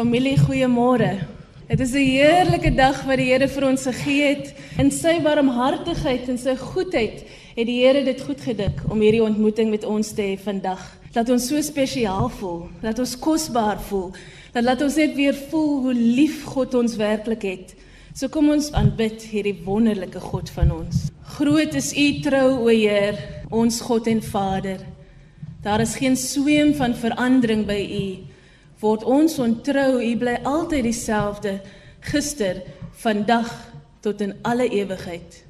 Familie, goeiemôre. Dit is 'n heerlike dag wat die Here vir ons gegee het. In sy barmhartigheid en sy goedheid het die Here dit goed gedik om hierdie ontmoeting met ons te hê vandag. Laat ons so spesiaal voel, laat ons kosbaar voel. Dat laat ons net weer voel hoe lief God ons werklik het. So kom ons aanbid hierdie wonderlike God van ons. Groot is U trou, o Heer, ons God en Vader. Daar is geen sweem van verandering by U word ons ontrou, U bly altyd dieselfde, gister, vandag tot in alle ewigheid.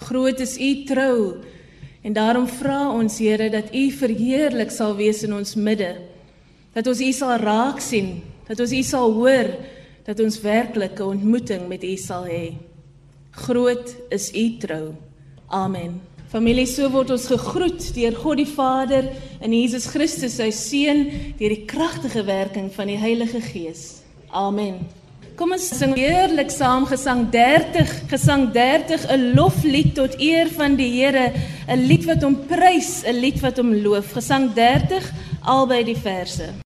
Groot is U trou en daarom vra ons Here dat U verheerlik sal wees in ons midde. Dat ons U sal raak sien, dat ons U sal hoor, dat ons werklike ontmoeting met U sal hê. Groot is U trou. Amen. Familie, so word ons gegroet deur God die Vader en Jesus Christus sy seun deur die kragtige werking van die Heilige Gees. Amen. Kom ons sing heerlik saam gesang 30, gesang 30, 'n loflied tot eer van die Here, 'n lied wat hom prys, 'n lied wat hom loof. Gesang 30 albei die verse.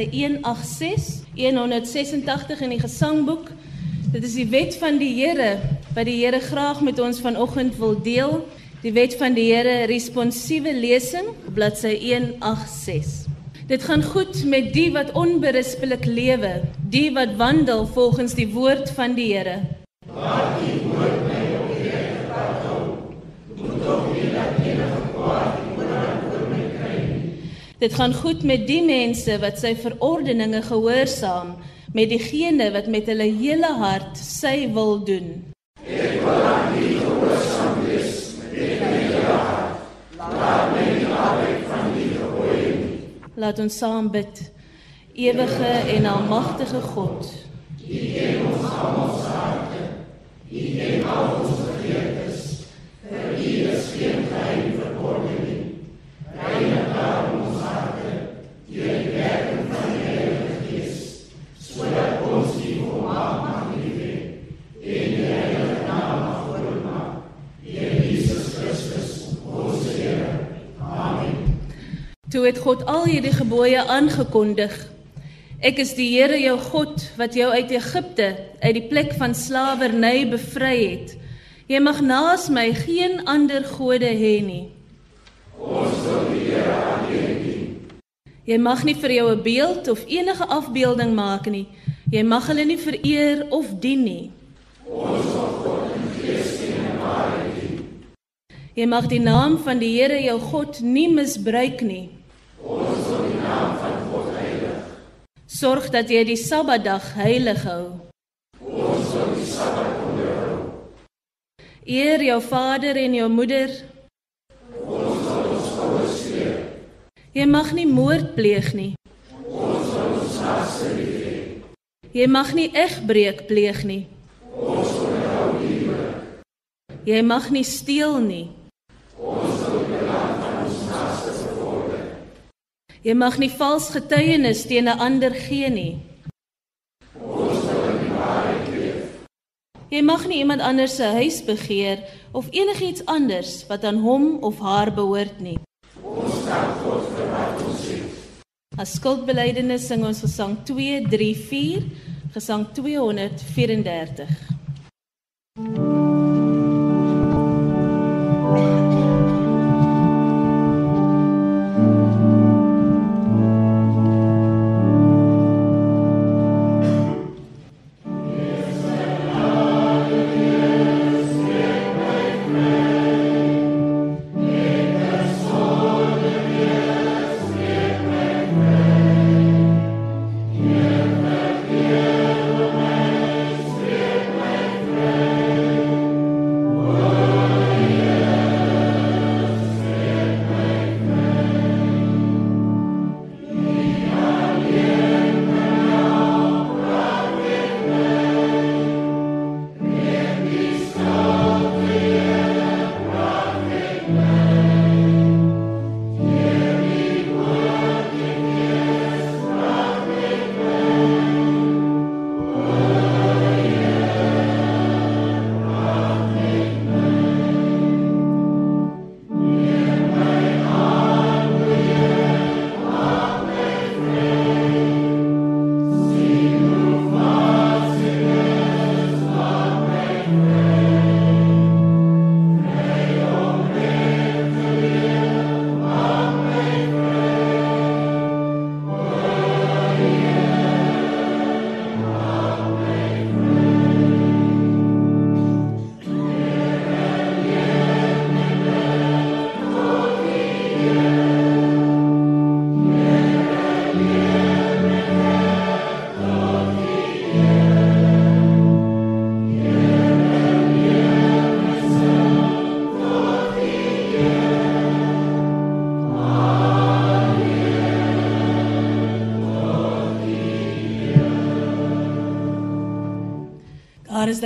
Bladsy 186 186 in die gesangboek. Dit is die wet van die Here wat die Here graag met ons vanoggend wil deel. Die wet van die Here responsiewe lesing bladsy 186. Dit gaan goed met die wat onberispelik lewe, die wat wandel volgens die woord van die Here. Laat die woord my op die regte pad hou. Moet tog nie dat enige kwaad Dit gaan goed met die mense wat sy verordeninge gehoorsaam, met diegene wat met hulle hele hart sy wil doen. Ek wil aan U gehoorsaam wees met my hele hart. Laat my nie afwyk van U gebooie nie. Laat ons saam bid. Ewige en almagtige God, U ken ons almal se harte. U ken al ons begeertes. Vir U is geen geheim verborge nie. Reinig daarom deur die werking van die Heilige Gees, sodat ons die volmaak mag liefhê en die Heilige Naam mag groot maak. Deur Jesus Christus, ons Here. Amen. Toe het God al hierdie gebooie aangekondig. Ek is die Here jou God wat jou uit Egipte, uit die plek van slawerny bevry het. Jy mag naas my geen ander gode hê nie. Ons wil die Here aanbid. Jy mag nie vir jou 'n beeld of enige afbeelding maak nie. Jy mag hulle nie vereer of dien nie. Ons sal God in gees en waarheid dien. Jy mag die naam van die Here jou God nie misbruik nie. Ons sal die naam van God heilig. Sorg dat jy die Sabbatdag heilig hou. Ons sal die Sabbat onderhou. Eer jou vader en jou moeder. Jy mag nie moord pleeg nie. Ons sal ons naaste lief hê. Jy mag nie egbreek pleeg nie. Ons onderhou liefde. Jy mag nie steel nie. Ons sal die belang van ons naaste bevorder. Jy mag nie vals getuienis teen 'n ander gee nie. Ons sal die waarheid leef. Jy mag nie iemand anders se huis begeer of enigiets anders wat aan hom of haar behoort nie. Ons dank God vir wat ons sê. As skuldbelydenis sing ons gesang 234, gesang 234. is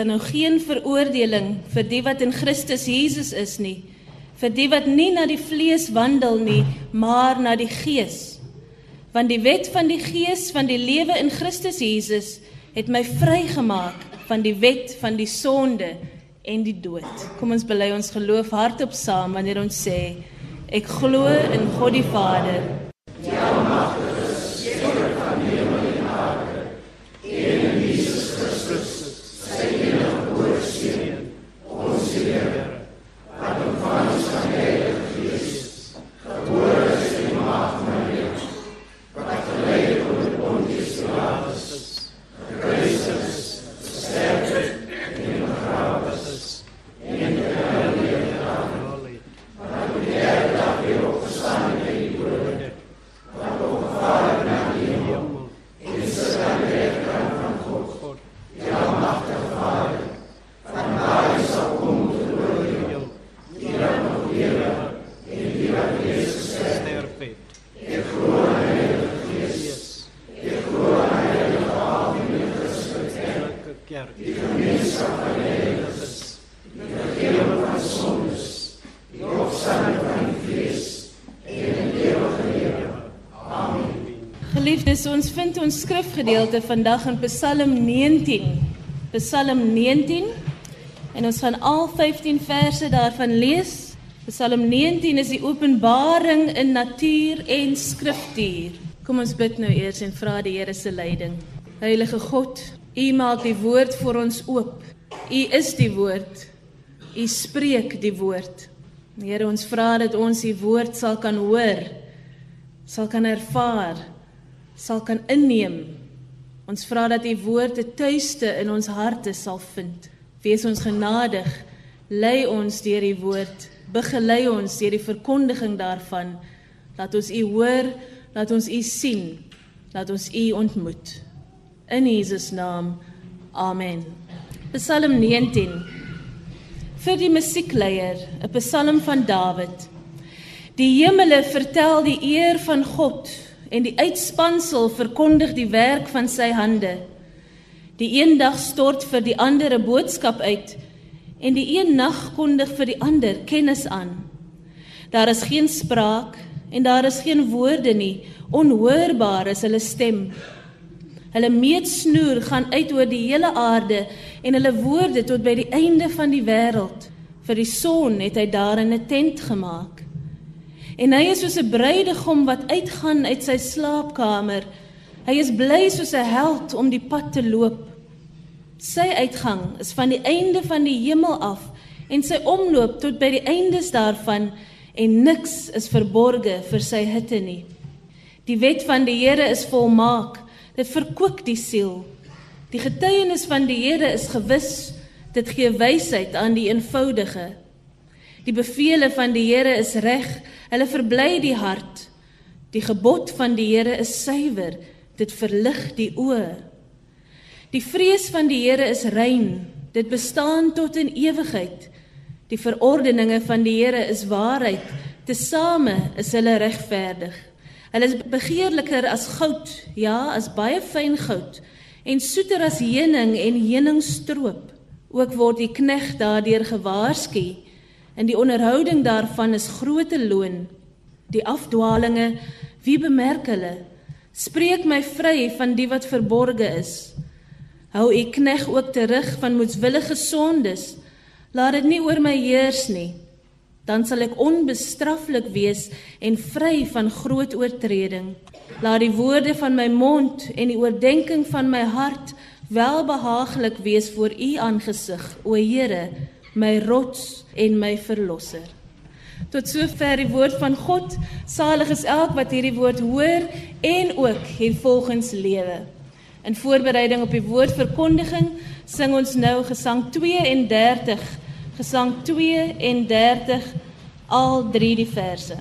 dan nou geen veroordeling vir die wat in Christus Jesus is nie, vir die wat nie na die vlees wandel nie, maar na die Gees. Want die wet van die Gees van die lewe in Christus Jesus het my vrygemaak van die wet van die sonde en die dood. Kom ons bely ons geloof hardop saam wanneer ons sê ek glo in God die Vader. Ja, Geliefdes, ons skrifgedeelte vandag in Psalm 19. Psalm 19 en ons gaan al 15 verse daarvan lees. Psalm 19 is die openbaring in natuur en skriftuur. Kom ons bid nou eers en vra die Here se leiding. Heilige God, U maak die woord vir ons oop. U is die woord. U spreek die woord. Here, ons vra dat ons U woord sal kan hoor, sal kan ervaar sal kan inneem. Ons vra dat u woord 'n tuiste in ons harte sal vind. Wees ons genadig. Lei ons deur die woord. Begelei ons deur die verkondiging daarvan. Laat ons u hoor, laat ons u sien, laat ons u ontmoet. In Jesus naam. Amen. Psalm 19. Vir die musiekleier, 'n psalm van Dawid. Die hemele vertel die eer van God en die uitspansel verkondig die werk van sy hande. Die een dag stort vir die ander 'n boodskap uit en die een nag kondig vir die ander kennis aan. Daar is geen spraak en daar is geen woorde nie, onhoorbaar is hulle stem. Hulle meetsnoer gaan uit oor die hele aarde en hulle woorde tot by die einde van die wêreld. Vir die son het hy daarin 'n tent gemaak. En hy is soos 'n bruidegom wat uitgaan uit sy slaapkamer. Hy is bly soos 'n held om die pad te loop. Sy uitgang is van die einde van die hemel af en sy omloop tot by die eindes daarvan en niks is verborge vir sy hitte nie. Die wet van die Here is volmaak. Dit verkoop die siel. Die getuienis van die Here is gewis. Dit gee wysheid aan die eenvoudige. Die beveel van die Here is reg Hulle verbly die hart. Die gebod van die Here is suiwer. Dit verlig die oë. Die vrees van die Here is rein. Dit bestaan tot in ewigheid. Die verordeninge van die Here is waarheid. Tesame is hulle regverdig. Hulle is begeerliker as goud, ja, as baie fyn goud en soeter as heuning en heuningstroop. Ook word die knegt daardeur gewaarsku En die onderhouding daarvan is groote loon. Die afdwalinge, wie bemerk hulle? Spreek my vry van die wat verborge is. Hou u knegg ook terug van moedswillige sondes. Laat dit nie oor my heers nie. Dan sal ek onbestraflik wees en vry van groot oortreding. Laat die woorde van my mond en die oordeenking van my hart welbehaaglik wees voor u aangesig, o Here, my rots en my verlosser. Tot sover die woord van God. Salig is elk wat hierdie woord hoor en ook hiervolgens lewe. In voorbereiding op die woordverkondiging sing ons nou gesang 32. Gesang 32 al 3 die verse.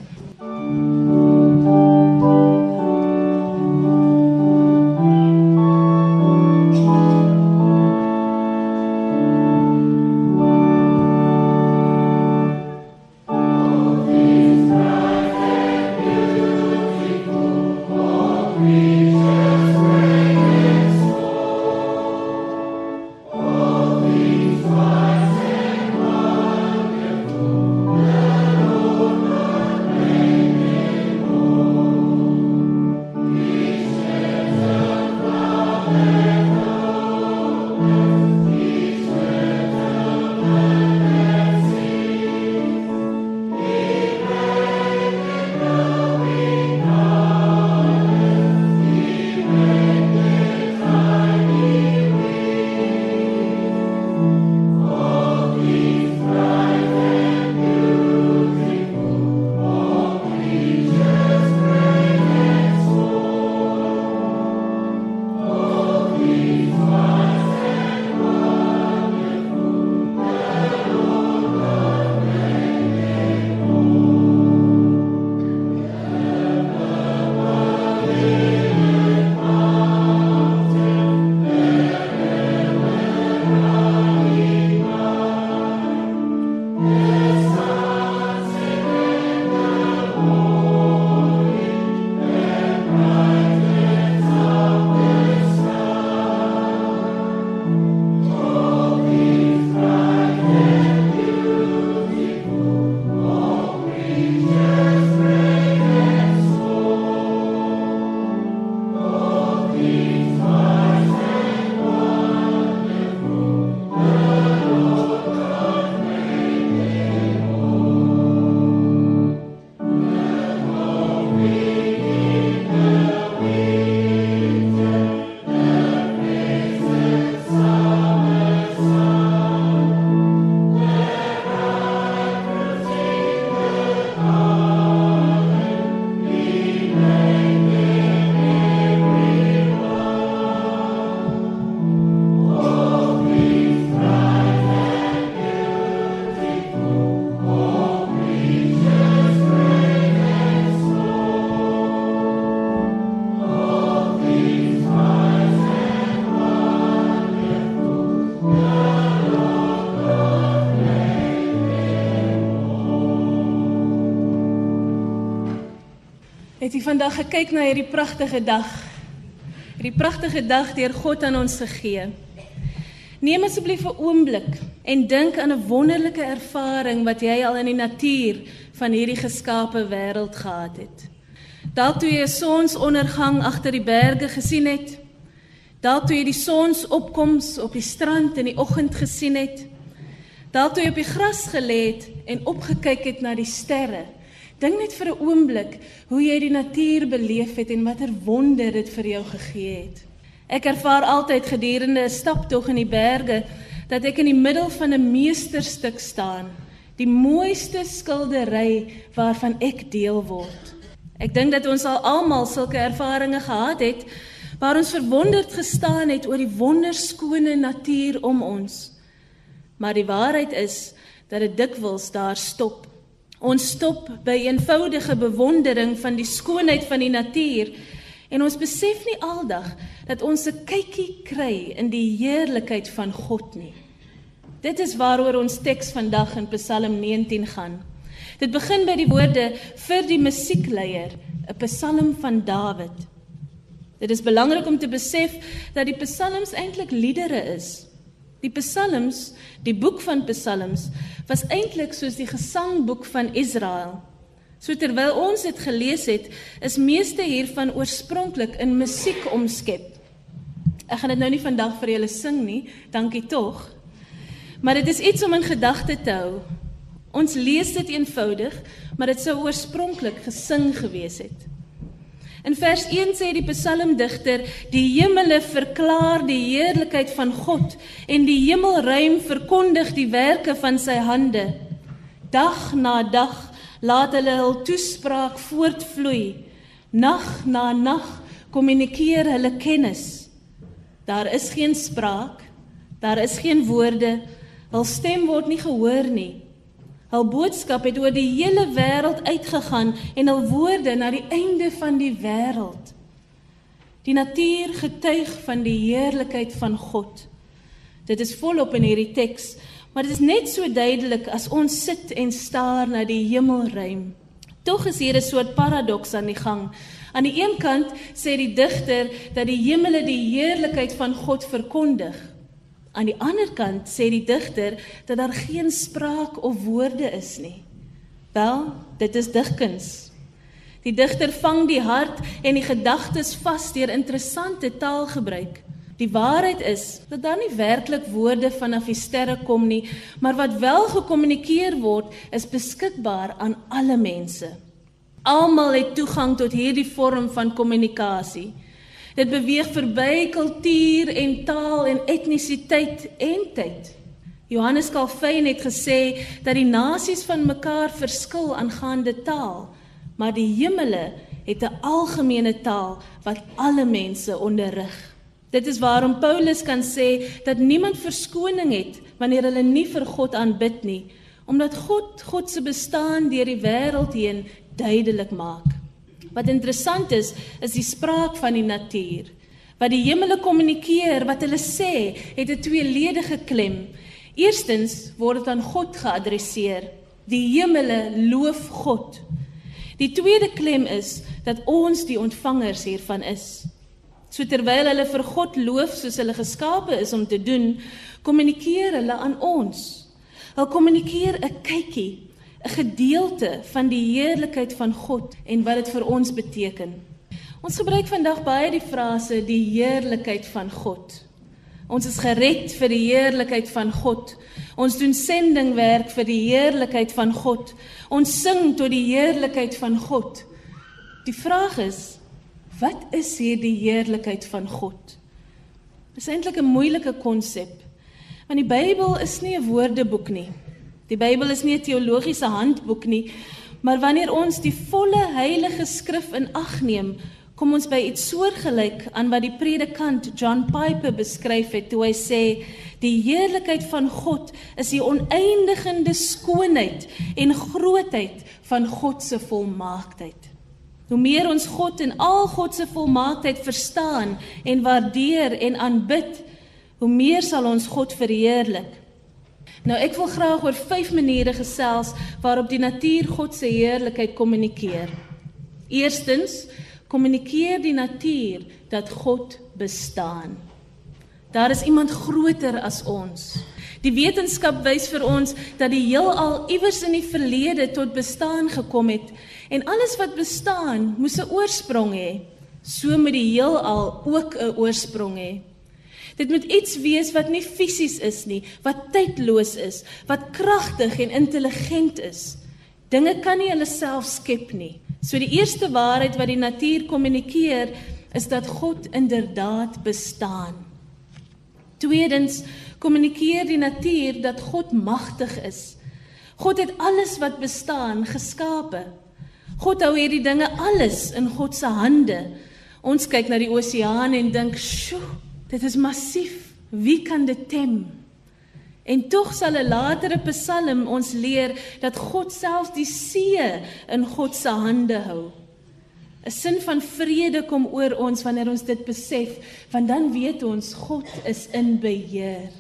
Het jy vandag gekyk na hierdie pragtige dag? Hierdie pragtige dag deur God aan ons gegee. Neem asseblief 'n oomblik en dink aan 'n wonderlike ervaring wat jy al in die natuur van hierdie geskape wêreld gehad het. Dalk toe jy 'n sonsondergang agter die berge gesien het. Dalk toe jy die sonsopkoms op die strand in die oggend gesien het. Dalk toe jy op die gras gelê het en opgekyk het na die sterre. Dink net vir 'n oomblik hoe jy die natuur beleef het en watter wonder dit vir jou gegee het. Ek ervaar altyd gedurende 'n staptog in die berge dat ek in die middel van 'n meesterstuk staan, die mooiste skildery waarvan ek deel word. Ek dink dat ons al almal sulke ervarings gehad het waar ons verwonderd gestaan het oor die wonderskone natuur om ons. Maar die waarheid is dat dit dikwels daar stop. Ons stop by eenvoudige bewondering van die skoonheid van die natuur en ons besef nie aldag dat ons 'n kykie kry in die heerlikheid van God nie. Dit is waaroor ons teks vandag in Psalm 19 gaan. Dit begin by die woorde vir die musiekleier, 'n Psalm van Dawid. Dit is belangrik om te besef dat die psalms eintlik liedere is. Die psalms, die boek van psalms, was eintlik soos die gesangboek van Israel. So terwyl ons dit gelees het, is meeste hiervan oorspronklik in musiek omskep. Ek gaan dit nou nie vandag vir julle sing nie, dankie tog. Maar dit is iets om in gedagte te hou. Ons lees dit eenvoudig, maar dit sou oorspronklik gesing gewees het. In vers 1 sê die psalmdigter: "Die hemele verklaar die heerlikheid van God en die hemelruim verkondig die werke van sy hande. Dag na dag laat hulle hul toespraak voortvloei. Nag na nag kommunikeer hulle kennis. Daar is geen spraak, daar is geen woorde, hul stem word nie gehoor nie." Hul boodskap het oor die hele wêreld uitgegaan en hul woorde na die einde van die wêreld. Die natuur getuig van die heerlikheid van God. Dit is volop in hierdie teks, maar dit is net so duidelik as ons sit en staar na die hemelruim. Tog is hier 'n soort paradoks aan die gang. Aan die een kant sê die digter dat die hemele die heerlikheid van God verkondig. Aan die ander kant sê die digter dat daar geen spraak of woorde is nie. Wel, dit is digkuns. Die digter vang die hart en die gedagtes vas deur interessante taalgebruik. Die waarheid is dat daar nie werklik woorde vanaf die sterre kom nie, maar wat wel gekommunikeer word, is beskikbaar aan alle mense. Almal het toegang tot hierdie vorm van kommunikasie. Dit beweeg verby kultuur en taal en etnisiteit en tyd. Johannes Calvin het gesê dat die nasies van mekaar verskil aangaande taal, maar die hemele het 'n algemene taal wat alle mense onderrig. Dit is waarom Paulus kan sê dat niemand verskoning het wanneer hulle nie vir God aanbid nie, omdat God God se bestaan deur die wêreld heen duidelik maak. Wat interessant is, is die spraak van die natuur. Wat die hemele kommunikeer, wat hulle sê, het 'n tweeledige klem. Eerstens word dit aan God geadresseer. Die hemele loof God. Die tweede klem is dat ons die ontvangers hiervan is. So terwyl hulle vir God loof soos hulle geskape is om te doen, kommunikeer hulle aan ons. Hulle kommunikeer 'n kykie 'n gedeelte van die heerlikheid van God en wat dit vir ons beteken. Ons gebruik vandag baie die frase die heerlikheid van God. Ons is gered vir die heerlikheid van God. Ons doen sendingwerk vir die heerlikheid van God. Ons sing tot die heerlikheid van God. Die vraag is, wat is hierdie heerlikheid van God? Dit is eintlik 'n moeilike konsep. Want die Bybel is nie 'n woordeboek nie. Die Bybel is nie 'n teologiese handboek nie, maar wanneer ons die volle Heilige Skrif in ag neem, kom ons by iets soortgelyk aan wat die predikant John Piper beskryf het toe hy sê die heerlikheid van God is die oneindigende skoonheid en grootheid van God se volmaaktheid. Hoe meer ons God en al God se volmaaktheid verstaan en waardeer en aanbid, hoe meer sal ons God verheerlik. Nou ek wil graag oor vyf maniere gesels waarop die natuur God se heerlikheid kommunikeer. Eerstens, kommunikeer die natuur dat God bestaan. Daar is iemand groter as ons. Die wetenskap wys vir ons dat die heelal iewers in die verlede tot bestaan gekom het en alles wat bestaan moes 'n oorsprong hê. So moet die heelal ook 'n oorsprong hê. Dit moet iets wees wat nie fisies is nie, wat tydloos is, wat kragtig en intelligent is. Dinge kan nie hulle self skep nie. So die eerste waarheid wat die natuur kommunikeer is dat God inderdaad bestaan. Tweedens kommunikeer die natuur dat God magtig is. God het alles wat bestaan geskape. God hou hierdie dinge alles in God se hande. Ons kyk na die oseaan en dink, "Sjoe, dit is massief. Wie kan dit tem?" En tog sal 'n latere Psalm ons leer dat God self die see in God se hande hou. 'n Sin van vrede kom oor ons wanneer ons dit besef, want dan weet ons God is in beheer.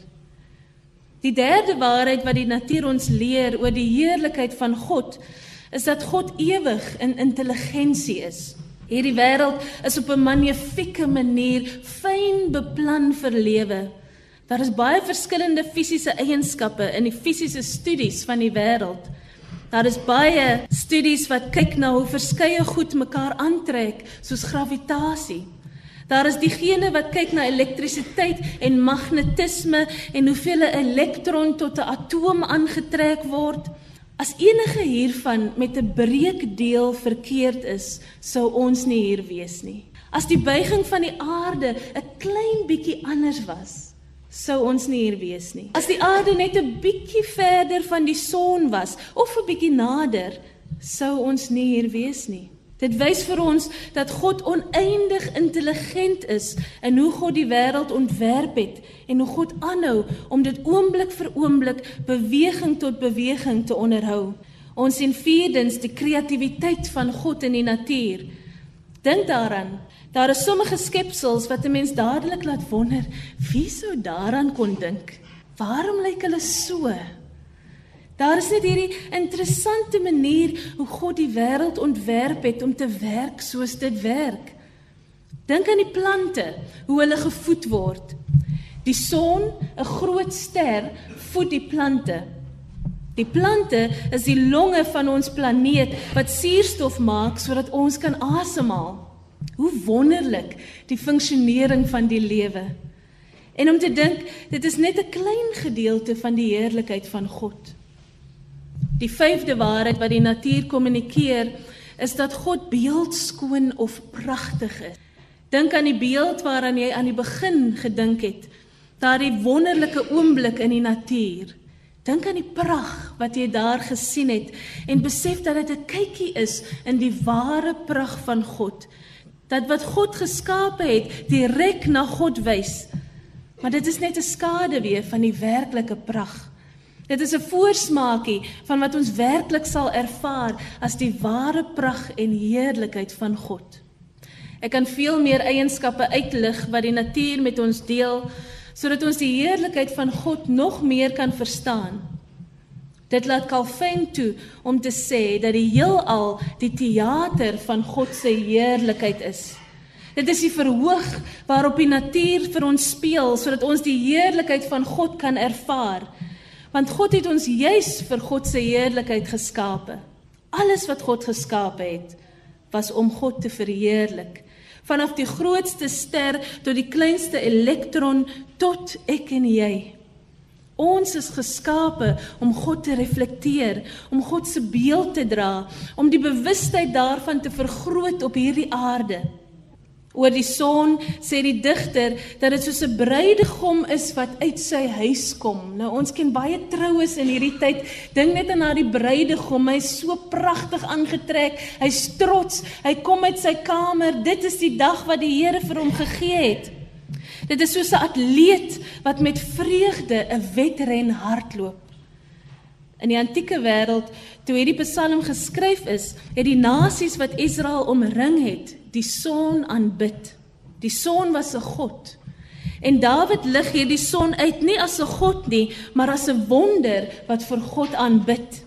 Die derde waarheid wat die natuur ons leer oor die heerlikheid van God, is dat God ewig in intelligensie is. Hierdie wêreld is op 'n magnifieke manier fyn beplan vir lewe. Daar is baie verskillende fisiese eienskappe in die fisiese studies van die wêreld. Daar is baie studies wat kyk na hoe verskeie goed mekaar aantrek, soos gravitasie. Daar is diegene wat kyk na elektrisiteit en magnetisme en hoeveel 'n elektron tot 'n atoom aangetrek word. As enige hiervan met 'n breekdeel verkeerd is, sou ons nie hier wees nie. As die buiging van die aarde 'n klein bietjie anders was, sou ons nie hier wees nie. As die aarde net 'n bietjie verder van die son was of 'n bietjie nader, sou ons nie hier wees nie. Dit wys vir ons dat God oneindig intelligent is in hoe God die wêreld ontwerp het en hoe God aanhou om dit oomblik vir oomblik beweging tot beweging te onderhou. Ons sien vierdens die kreatiwiteit van God in die natuur. Dink daaraan Daar is sommige skepsels wat 'n mens dadelik laat wonder, wie sou daaraan kon dink? Waarom lyk hulle so? Daar is net hierdie interessante manier hoe God die wêreld ontwerp het om te werk soos dit werk. Dink aan die plante, hoe hulle gevoed word. Die son, 'n groot ster, voed die plante. Die plante is die longe van ons planeet wat suurstof maak sodat ons kan asemhaal. Hoe wonderlik die funksionering van die lewe. En om te dink, dit is net 'n klein gedeelte van die heerlikheid van God. Die vyfde waarheid wat die natuur kommunikeer, is dat God beeldskoon of pragtig is. Dink aan die beeld waaraan jy aan die begin gedink het, daardie wonderlike oomblik in die natuur. Dink aan die pragt wat jy daar gesien het en besef dat dit 'n kykie is in die ware pragt van God dat wat God geskape het direk na God wys. Maar dit is net 'n skaduwee van die werklike pragt. Dit is 'n voorsmaakie van wat ons werklik sal ervaar as die ware pragt en heerlikheid van God. Ek kan veel meer eienskappe uitlig wat die natuur met ons deel sodat ons die heerlikheid van God nog meer kan verstaan. Dit laat Calvin toe om te sê dat die heelal die teater van God se heerlikheid is. Dit is die verhoog waarop die natuur vir ons speel sodat ons die heerlikheid van God kan ervaar. Want God het ons juis vir God se heerlikheid geskape. Alles wat God geskape het, was om God te verheerlik. Vanaf die grootste ster tot die kleinste elektron tot ek en jy. Ons is geskape om God te reflekteer, om God se beeld te dra, om die bewustheid daarvan te vergroot op hierdie aarde. Oor die son sê die digter dat dit soos 'n bruidegom is wat uit sy huis kom. Nou ons ken baie troues in hierdie tyd. Dink net aan daardie bruidegom, hy's so pragtig aangetrek, hy's trots, hy kom uit sy kamer. Dit is die dag wat die Here vir hom gegee het. Dit is soos 'n atleet wat met vreugde 'n wedren hardloop. In die antieke wêreld, toe hierdie Psalm geskryf is, het die nasies wat Israel omring het, die son aanbid. Die son was 'n god. En Dawid lig hierdie son uit nie as 'n god nie, maar as 'n wonder wat vir God aanbid.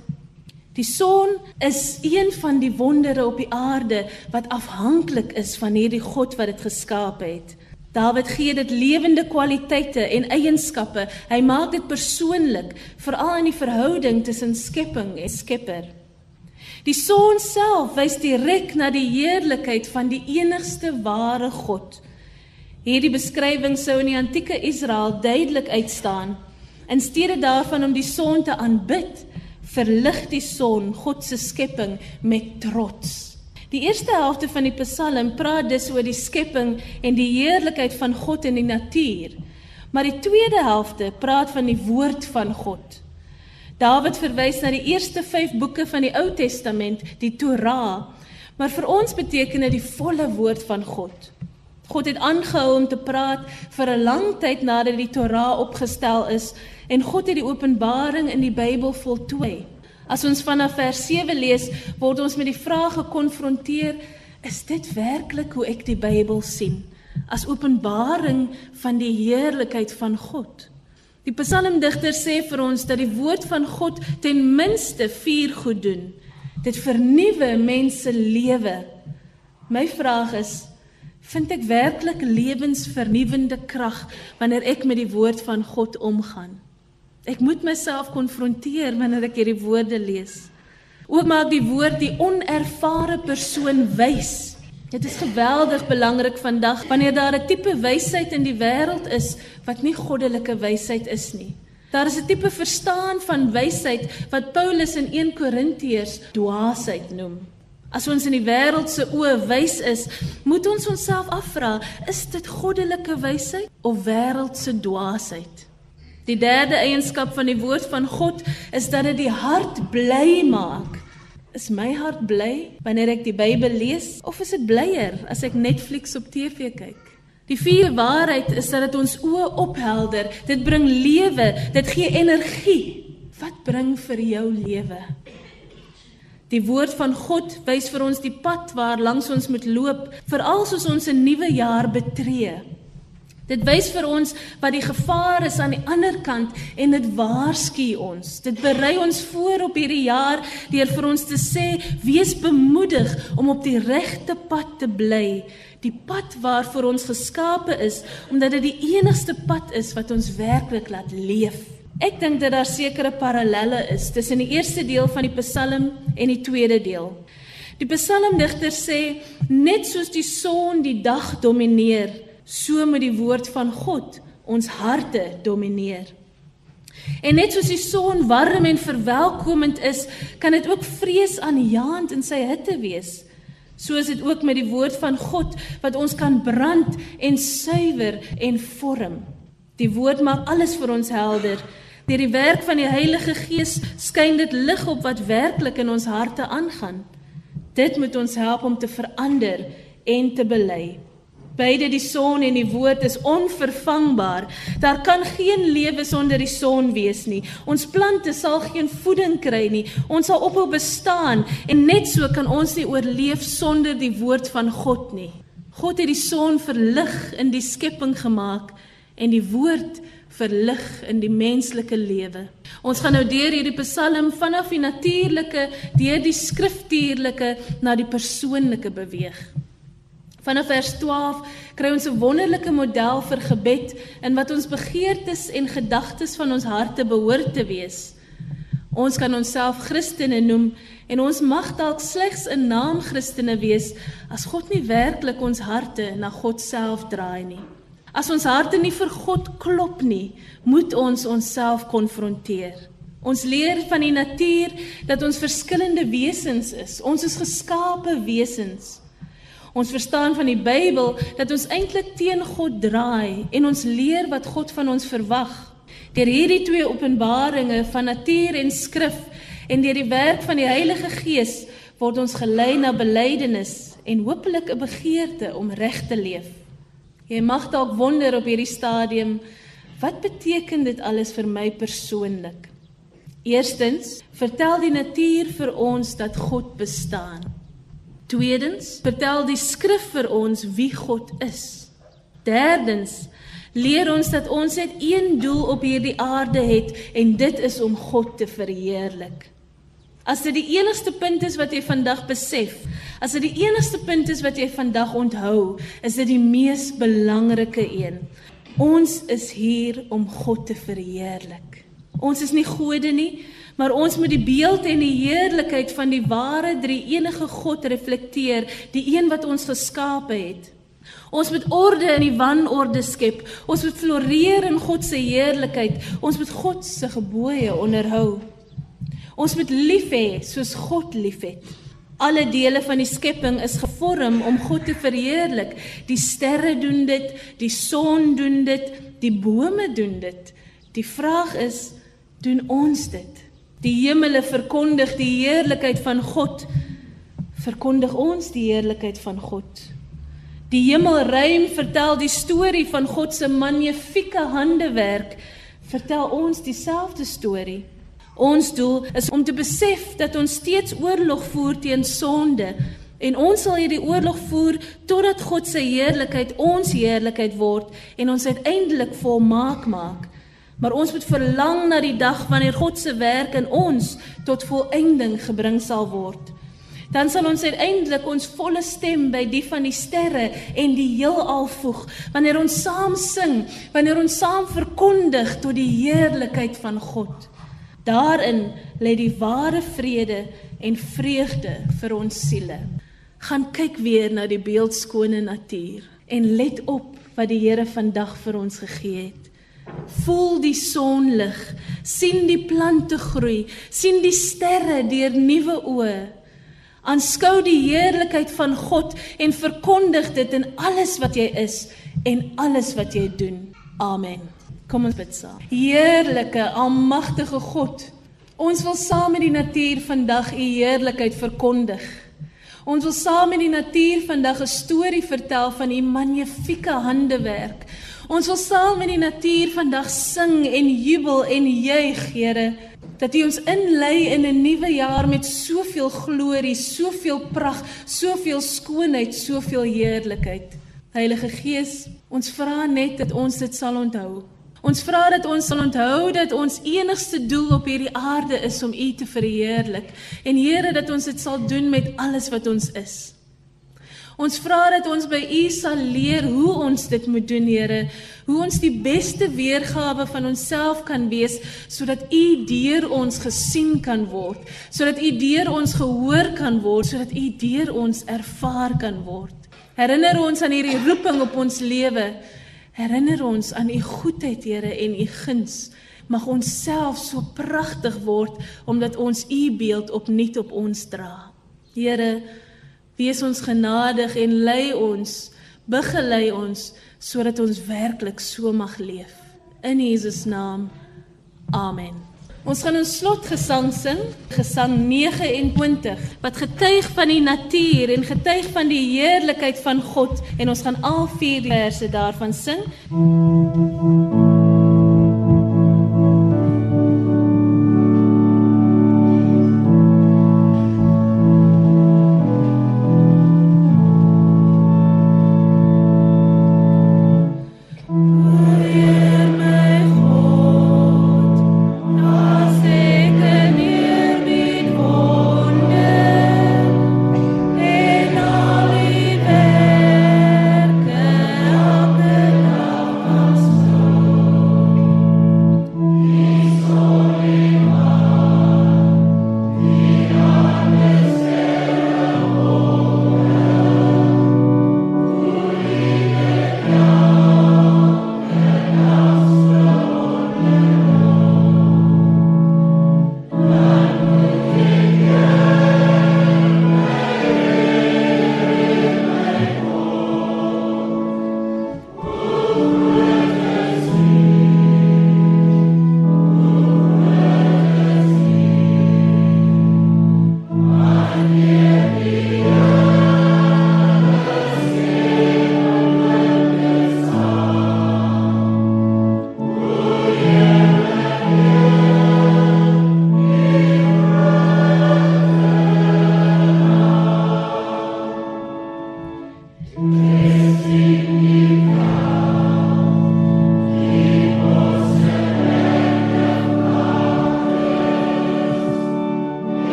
Die son is een van die wondere op die aarde wat afhanklik is van hierdie God wat dit geskaap het. Dawid gee dit lewende kwaliteite en eienskappe. Hy maak dit persoonlik, veral in die verhouding tussen skepping en Skepper. Die son self wys direk na die heerlikheid van die enigste ware God. Hierdie beskrywing sou in die antieke Israel duidelik uitstaan. In steede daarvan om die son te aanbid, verlig die son God se skepping met trots. Die eerste helfte van die Psalm praat dus oor die skepping en die heerlikheid van God in die natuur. Maar die tweede helfte praat van die woord van God. Dawid verwys na die eerste 5 boeke van die Ou Testament, die Torah, maar vir ons beteken dit die volle woord van God. God het aangehou om te praat vir 'n lang tyd nadat die Torah opgestel is en God het die openbaring in die Bybel voltooi. As ons vanaf vers 7 lees, word ons met die vraag gekonfronteer: Is dit werklik hoe ek die Bybel sien? As openbaring van die heerlikheid van God. Die psalmdigter sê vir ons dat die woord van God ten minste vier goed doen. Dit vernuwe mense lewe. My vraag is: Vind ek werklik lewensvernuwendende krag wanneer ek met die woord van God omgaan? Ek moet myself konfronteer wanneer ek hierdie woorde lees. Ook maak die woord die onervare persoon wys. Dit is geweldig belangrik vandag wanneer daar 'n tipe wysheid in die wêreld is wat nie goddelike wysheid is nie. Daar is 'n tipe verstaan van wysheid wat Paulus in 1 Korintiërs dwaasheid noem. As ons in die wêreld se oë wys is, moet ons onsself afvra, is dit goddelike wysheid of wêreldse dwaasheid? Die derde eienskap van die woord van God is dat dit die hart bly maak. Is my hart bly wanneer ek die Bybel lees of is dit blyer as ek Netflix op TV kyk? Die vierde waarheid is dat dit ons oë ophelder. Dit bring lewe, dit gee energie. Wat bring vir jou lewe? Die woord van God wys vir ons die pad waar langs ons moet loop, veral soos ons 'n nuwe jaar betree. Dit wys vir ons wat die gevaar is aan die ander kant en dit waarsku ons. Dit berei ons voor op hierdie jaar deur vir ons te sê: "Wees bemoedig om op die regte pad te bly, die pad waarvoor ons geskape is, omdat dit die enigste pad is wat ons werklik laat leef." Ek dink dat daar sekere parallelle is tussen die eerste deel van die Psalm en die tweede deel. Die Psalmdigter sê net soos die son die dag domineer, so moet die woord van God ons harte domineer. En net soos die son warm en verwelkomend is, kan dit ook vreesaanjaend in sy hitte wees. So is dit ook met die woord van God wat ons kan brand en suiwer en vorm. Die woord maak alles vir ons helder. Deur die werk van die Heilige Gees skyn dit lig op wat werklik in ons harte aangaan. Dit moet ons help om te verander en te bely. Beide die son en die woord is onvervangbaar. Daar kan geen lewe sonder die son wees nie. Ons plante sal geen voeding kry nie. Ons sal ophou bestaan en net so kan ons nie oorleef sonder die woord van God nie. God het die son verlig in die skepping gemaak en die woord verlig in die menslike lewe. Ons gaan nou deur hierdie Psalm vanaf die natuurlike deur die skriftuurlike na die persoonlike beweeg. Vanaf vers 12 kry ons 'n wonderlike model vir gebed in wat ons begeertes en gedagtes van ons harte behoort te wees. Ons kan onsself Christene noem en ons mag dalk slegs 'n naam Christene wees as God nie werklik ons harte na God self draai nie. As ons harte nie vir God klop nie, moet ons onsself konfronteer. Ons leer van die natuur dat ons verskillende wesens is. Ons is geskape wesens. Ons verstaan van die Bybel dat ons eintlik teen God draai en ons leer wat God van ons verwag. Deur hierdie twee openbaringe van natuur en skrif en deur die werk van die Heilige Gees word ons gelei na belydenis en hopelik 'n begeerte om reg te leef. Jy mag dalk wonder op hierdie stadium, wat beteken dit alles vir my persoonlik? Eerstens, vertel die natuur vir ons dat God bestaan. Tweedens, vertel die skrif vir ons wie God is. Derdens, leer ons dat ons net een doel op hierdie aarde het en dit is om God te verheerlik. As dit die enigste punt is wat jy vandag besef, as dit die enigste punt is wat jy vandag onthou, is dit die mees belangrike een. Ons is hier om God te verheerlik. Ons is nie gode nie, maar ons moet die beeld en die heerlikheid van die ware drie-enige God reflekteer, die een wat ons geskape het. Ons moet orde in die wanorde skep. Ons moet floreer in God se heerlikheid. Ons moet God se gebooie onderhou. Ons moet lief hê soos God liefhet. Alle dele van die skepping is gevorm om God te verheerlik. Die sterre doen dit, die son doen dit, die bome doen dit. Die vraag is, doen ons dit? Die hemele verkondig die heerlikheid van God. Verkondig ons die heerlikheid van God? Die hemelruim vertel die storie van God se magnifieke handewerk. Vertel ons dieselfde storie? Ons doel is om te besef dat ons steeds oorlog voer teen sonde en ons sal hierdie oorlog voer totdat God se heerlikheid ons heerlikheid word en ons uiteindelik volmaak maak. Maar ons moet verlang na die dag wanneer God se werk in ons tot volëinding gebring sal word. Dan sal ons uiteindelik ons volle stem by die van die sterre en die heelal voeg wanneer ons saam sing, wanneer ons saam verkondig tot die heerlikheid van God. Daarin lê die ware vrede en vreugde vir ons siele. Gaan kyk weer na die beeldskone natuur en let op wat die Here vandag vir ons gegee het. Voel die sonlig, sien die plante groei, sien die sterre deur nuwe oë. Aanskou die heerlikheid van God en verkondig dit in alles wat jy is en alles wat jy doen. Amen. Kom ons bid saam. Heerlike, almagtige God, ons wil saam met die natuur vandag u heerlikheid verkondig. Ons wil saam met die natuur vandag 'n storie vertel van u magnifieke handewerk. Ons wil saam met die natuur vandag sing en jubel en juig, Here, dat U ons inlei in 'n nuwe jaar met soveel glorie, soveel pragt, soveel skoonheid, soveel heerlikheid. Heilige Gees, ons vra net dat ons dit sal onthou. Ons vra dat ons sal onthou dat ons enigste doel op hierdie aarde is om U te verheerlik en Here dat ons dit sal doen met alles wat ons is. Ons vra dat ons by U sal leer hoe ons dit moet doen, Here, hoe ons die beste weergawe van onsself kan wees sodat U deur ons gesien kan word, sodat U deur ons gehoor kan word, sodat U deur ons ervaar kan word. Herinner ons aan hierdie roeping op ons lewe Herinner ons aan u goedheid, Here, en u guns. Mag ons self so pragtig word omdat ons u beeld opnuut op ons dra. Here, wees ons genadig en lei ons, begelei ons sodat ons werklik so mag leef. In Jesus naam. Amen. Ons gaan ons slotgesang sing, gesang 29, wat getuig van die natuur en getuig van die heerlikheid van God en ons gaan al vier verse daarvan sing. Mm.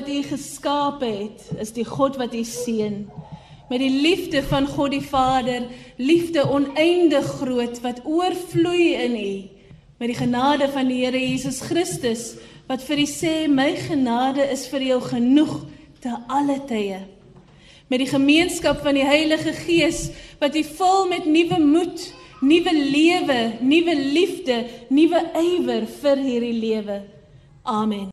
Wat u geskaap het, is die God wat u seën. Met die liefde van God die Vader, liefde oneindig groot wat oorvloei in u. Met die genade van die Here Jesus Christus wat vir u sê my genade is vir jou genoeg te alle tye. Met die gemeenskap van die Heilige Gees wat u vul met nuwe moed, nuwe lewe, nuwe liefde, nuwe ywer vir hierdie lewe. Amen.